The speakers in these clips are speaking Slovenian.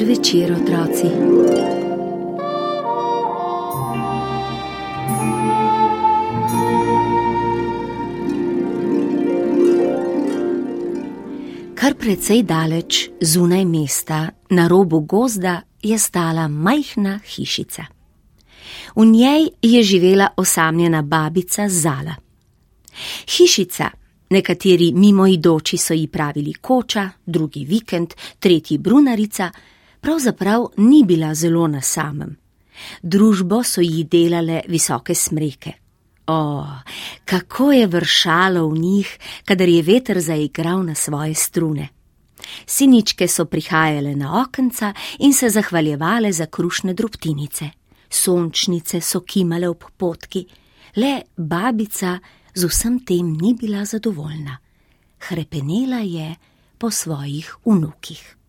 večer, otroci. Kar precej daleč zunaj mesta, na robu gozda, je stala majhna hišica. V njej je živela osamljena babica Zala. Hišica, nekateri mimoidoči so ji pravili koča, drugi vikend, tretji brunarica, pravzaprav ni bila zelo na samem. Družbo so ji delale visoke smreke. O, kako je vršalo v njih, kadar je veter zaigral na svoje strune. Siničke so prihajale na okenca in se zahvaljevale za krušne drobtinice. Sončnice so kimale ob potki, le babica z vsem tem ni bila zadovoljna. Hrepenela je po svojih vnukih.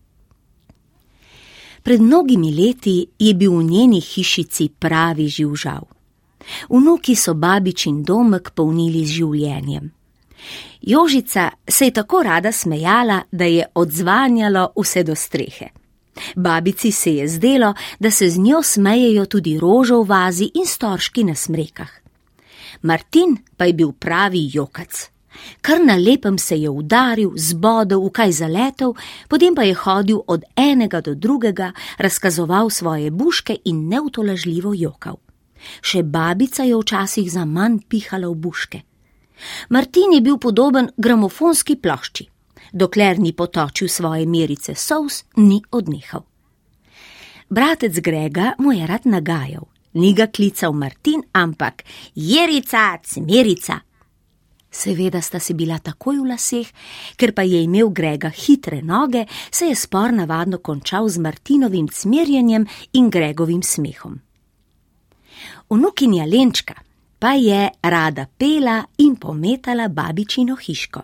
Pred mnogimi leti je bil v njeni hišici pravi živžav. Vnuki so babičin domek polnili z življenjem. Jožica se je tako rada smejala, da je odzvanjalo vse do strehe. Babici se je zdelo, da se z njo smejejo tudi rožo v vazi in storški na smrekah. Martin pa je bil pravi jokac. Kar na lepem se je udaril, zbodel, v kaj zaletel, potem pa je hodil od enega do drugega, razkazoval svoje buške in neutolažljivo jokal. Še babica je včasih za manj pihala v buške. Martin je bil podoben gramofonski plošči. Dokler ni potočil svoje merice sous, ni odnehal. Bratec Grega mu je rad nagajal, ni ga klical Martin, ampak Jerica, Cmerica. Seveda sta si bila takoj v laseh, ker pa je imel Grega hitre noge, se je spor navadno končal z Martinovim cmerjenjem in Gregovim smehom. Vnukinja Lenčka pa je rada pela in pometala babičino hiško.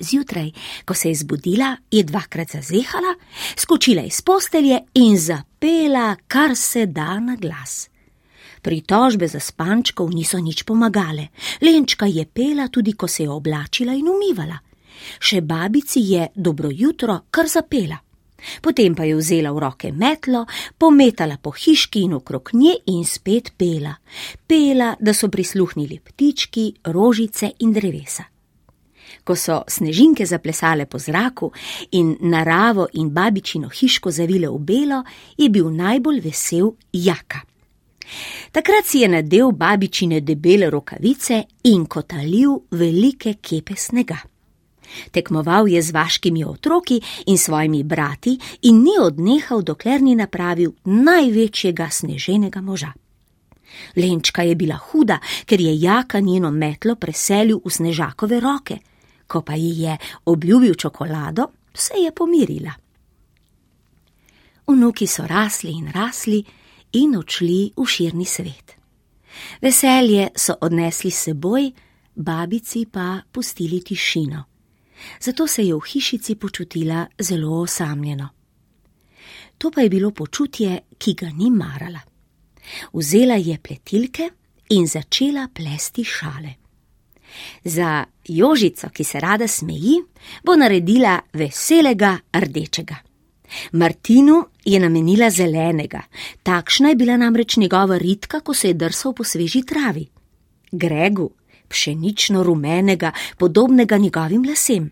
Zjutraj, ko se je zbudila, je dvakrat zazehala, skočila iz postelje in zapela, kar se da na glas. Pritožbe za spančkov niso nič pomagale, Lenčka je pela tudi, ko se je oblačila in umivala. Še babici je dobro jutro kar zapela. Potem pa je vzela v roke metlo, pometala po hiški in okrog nje in spet pela. Pela, da so prisluhnili ptički, rožice in drevesa. Ko so snežinke zaplesale po zraku in naravo in babičino hiško zavile v belo, je bil najbolj vesel jaka. Takrat si je nadel babičine debele rokavice in kotalil velike kepe snega. Tekmoval je z vaškimi otroki in svojimi brati in ni odnehal, dokler ni napravil največjega sneženega moža. Lenčka je bila huda, ker je jaka njeno metlo preselil v snežakove roke, ko pa ji je obljubil čokolado, se je pomirila. Vnuki so rasli in rasli in odšli v širni svet. Veselje so odnesli seboj, babici pa pustili tišino zato se je v hišici počutila zelo osamljeno. To pa je bilo počutje, ki ga ni marala. Vzela je pletilke in začela plesti šale. Za Jožico, ki se rada smeji, bo naredila veselega rdečega. Martinu je namenila zelenega, takšna je bila namreč njegova ritka, ko se je drsal po sveži travi. Gregu pšenično rumenega, podobnega njegovim lasem.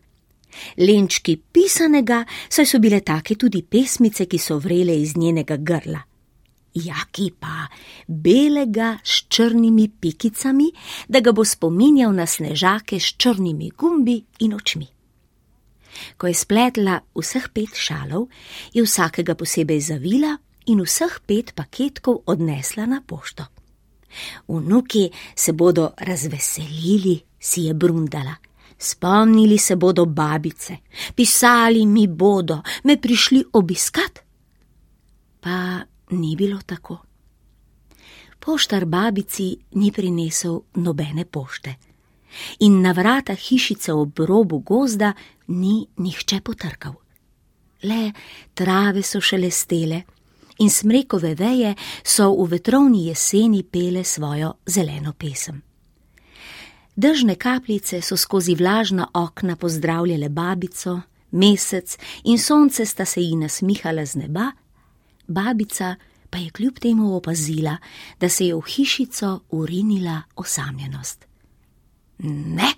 Lenčki pisanega, saj so bile take tudi pesmice, ki so vrele iz njenega grla. Jaki pa belega s črnimi pikicami, da ga bo spominjal na snežake s črnimi gumbi in očmi. Ko je spletla vseh pet šalov, je vsakega posebej zavila in vseh pet paketkov odnesla na pošto. Vnuki se bodo razveselili, si je brundala. Spomnili se bodo babice, pisali mi bodo, me prišli obiskat. Pa ni bilo tako. Poštar babici ni prinesel nobene pošte in na vrata hišice ob robu gozda ni nihče potrkal. Le trave so šelestele in smrekove veje so v vetrovni jeseni pele svojo zeleno pesem. Držne kapljice so skozi vlažna okna pozdravljale babico, mesec in sonce sta se ji nasmihala z neba, babica pa je kljub temu opazila, da se je v hišico urinila osamljenost. Ne,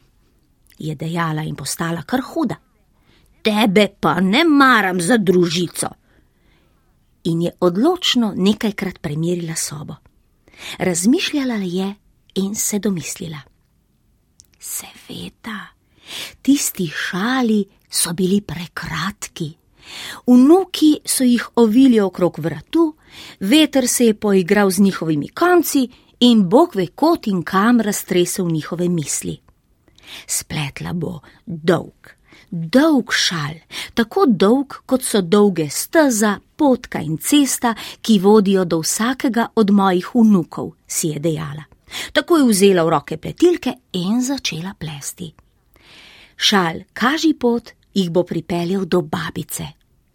je dejala in postala kar huda. Tebe pa ne maram za družico. In je odločno nekajkrat premerila sobo. Razmišljala je in se domislila. Seveda, tisti šali so bili prekratki. Vnuki so jih ovili okrog vratu, veter se je poigral z njihovimi konci in Bog ve kot in kam raztresel njihove misli. Spletla bo dolg, dolg šal, tako dolg, kot so dolge steza, potka in cesta, ki vodijo do vsakega od mojih vnukov, si je dejala. Tako je vzela v roke pletilke in začela plesti. Šal, kaži pot, jih bo pripeljal do babice,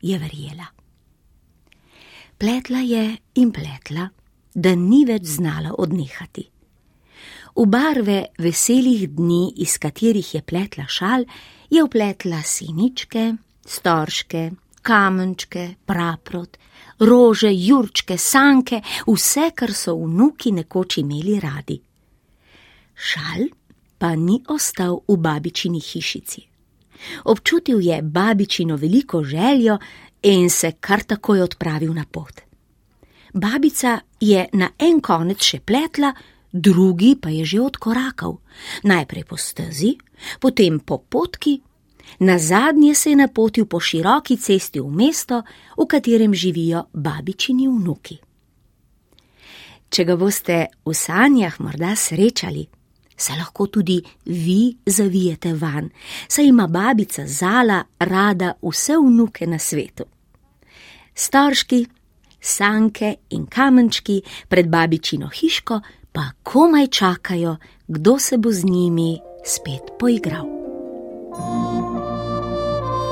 je verjela. Pletla je in pletla, da ni več znala odnehati. V barve veselih dni, iz katerih je pletla šal, je vpletla siničke, storške, kamenčke, praprot, rože, jurčke, sanke, vse, kar so vnuki nekoč imeli radi. Šal pa ni ostal v babičini hišici. Občutil je babičino veliko željo in se kar takoj odpravil na pot. Babica je na en konec še pletla, drugi pa je že odkorakal, najprej po stezi, potem po potki, na zadnje se je napotil po široki cesti v mesto, v katerem živijo babičini vnuki. Če ga boste v sanjah morda srečali, se lahko tudi vi zavijete van, saj ima babica Zala rada vse vnuke na svetu. Starški, sanke in kamenčki pred babičino hiško pa komaj čakajo, kdo se bo z njimi spet poigral.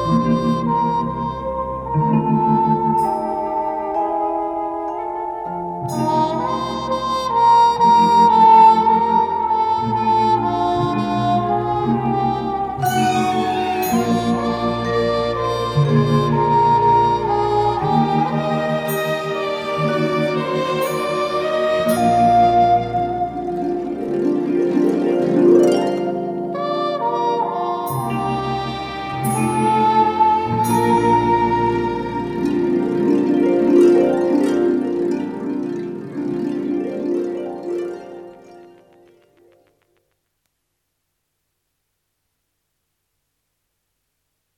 thank you